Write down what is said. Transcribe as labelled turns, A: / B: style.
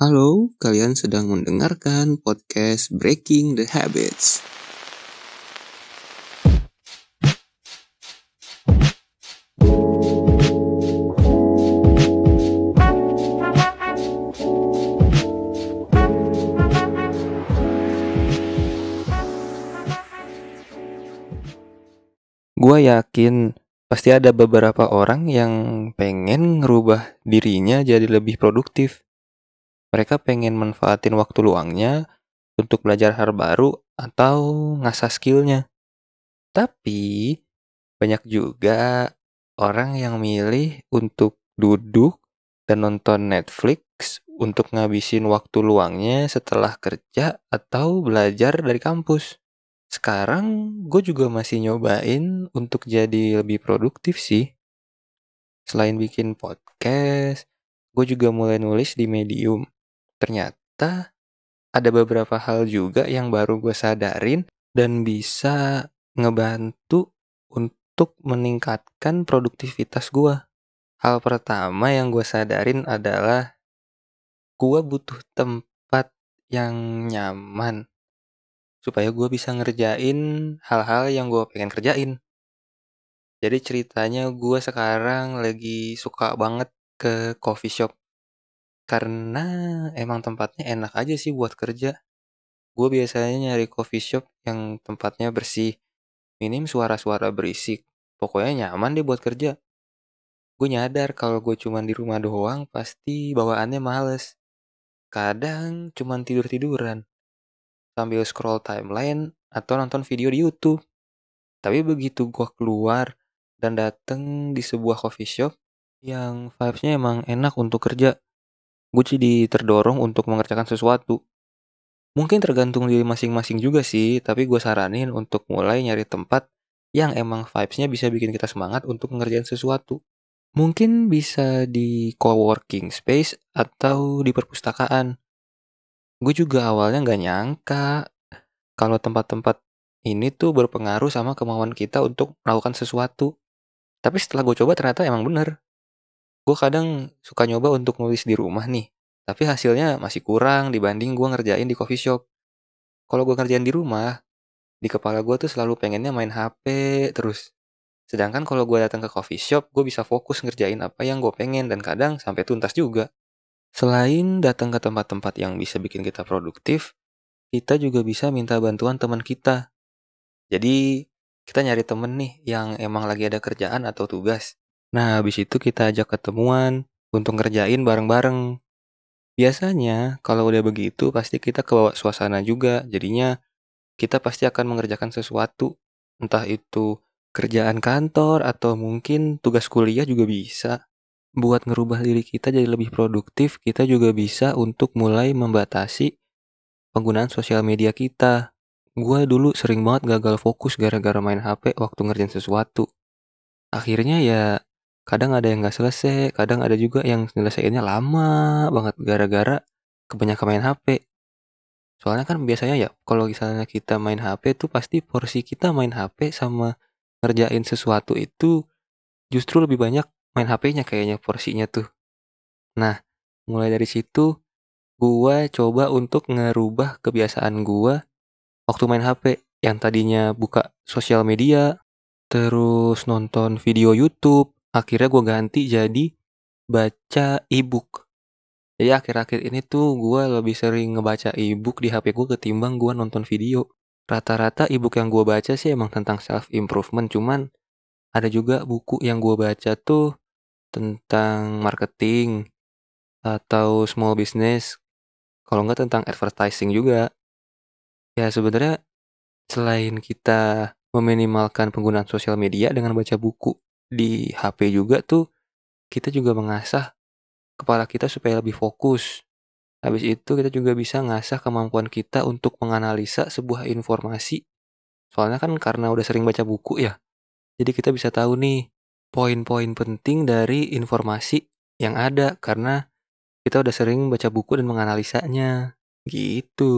A: Halo, kalian sedang mendengarkan podcast Breaking the Habits. Gua yakin pasti ada beberapa orang yang pengen ngerubah dirinya jadi lebih produktif. Mereka pengen manfaatin waktu luangnya untuk belajar hal baru atau ngasah skillnya. Tapi banyak juga orang yang milih untuk duduk dan nonton Netflix untuk ngabisin waktu luangnya setelah kerja atau belajar dari kampus. Sekarang gue juga masih nyobain untuk jadi lebih produktif sih. Selain bikin podcast, gue juga mulai nulis di Medium. Ternyata ada beberapa hal juga yang baru gue sadarin dan bisa ngebantu untuk meningkatkan produktivitas gue. Hal pertama yang gue sadarin adalah gue butuh tempat yang nyaman supaya gue bisa ngerjain hal-hal yang gue pengen kerjain. Jadi ceritanya gue sekarang lagi suka banget ke coffee shop. Karena emang tempatnya enak aja sih buat kerja. Gue biasanya nyari coffee shop yang tempatnya bersih. Minim suara-suara berisik. Pokoknya nyaman deh buat kerja. Gue nyadar kalau gue cuman di rumah doang pasti bawaannya males. Kadang cuman tidur-tiduran sambil scroll timeline atau nonton video di YouTube. Tapi begitu gue keluar dan dateng di sebuah coffee shop yang vibes-nya emang enak untuk kerja, gue jadi terdorong untuk mengerjakan sesuatu. Mungkin tergantung diri masing-masing juga sih, tapi gue saranin untuk mulai nyari tempat yang emang vibes-nya bisa bikin kita semangat untuk mengerjakan sesuatu. Mungkin bisa di coworking space atau di perpustakaan. Gue juga awalnya nggak nyangka kalau tempat-tempat ini tuh berpengaruh sama kemauan kita untuk melakukan sesuatu. Tapi setelah gue coba ternyata emang bener. Gue kadang suka nyoba untuk nulis di rumah nih. Tapi hasilnya masih kurang dibanding gue ngerjain di coffee shop. Kalau gue ngerjain di rumah, di kepala gue tuh selalu pengennya main HP terus. Sedangkan kalau gue datang ke coffee shop, gue bisa fokus ngerjain apa yang gue pengen dan kadang sampai tuntas juga. Selain datang ke tempat-tempat yang bisa bikin kita produktif, kita juga bisa minta bantuan teman kita. Jadi, kita nyari temen nih yang emang lagi ada kerjaan atau tugas. Nah, habis itu kita ajak ketemuan untuk ngerjain bareng-bareng. Biasanya, kalau udah begitu, pasti kita kebawa suasana juga. Jadinya, kita pasti akan mengerjakan sesuatu. Entah itu kerjaan kantor atau mungkin tugas kuliah juga bisa. Buat ngerubah diri kita jadi lebih produktif, kita juga bisa untuk mulai membatasi penggunaan sosial media kita. Gue dulu sering banget gagal fokus gara-gara main HP waktu ngerjain sesuatu. Akhirnya ya kadang ada yang gak selesai, kadang ada juga yang selesainya lama banget gara-gara kebanyakan main HP. Soalnya kan biasanya ya kalau misalnya kita main HP tuh pasti porsi kita main HP sama ngerjain sesuatu itu justru lebih banyak main HP-nya kayaknya porsinya tuh. Nah, mulai dari situ gua coba untuk ngerubah kebiasaan gua waktu main HP yang tadinya buka sosial media, terus nonton video YouTube, akhirnya gua ganti jadi baca e-book. Jadi akhir-akhir ini tuh gua lebih sering ngebaca e-book di HP gua ketimbang gua nonton video. Rata-rata e-book yang gua baca sih emang tentang self improvement, cuman ada juga buku yang gue baca tuh tentang marketing atau small business kalau nggak tentang advertising juga ya sebenarnya selain kita meminimalkan penggunaan sosial media dengan baca buku di HP juga tuh kita juga mengasah kepala kita supaya lebih fokus habis itu kita juga bisa ngasah kemampuan kita untuk menganalisa sebuah informasi soalnya kan karena udah sering baca buku ya jadi kita bisa tahu nih poin-poin penting dari informasi yang ada karena kita udah sering baca buku dan menganalisanya. Gitu.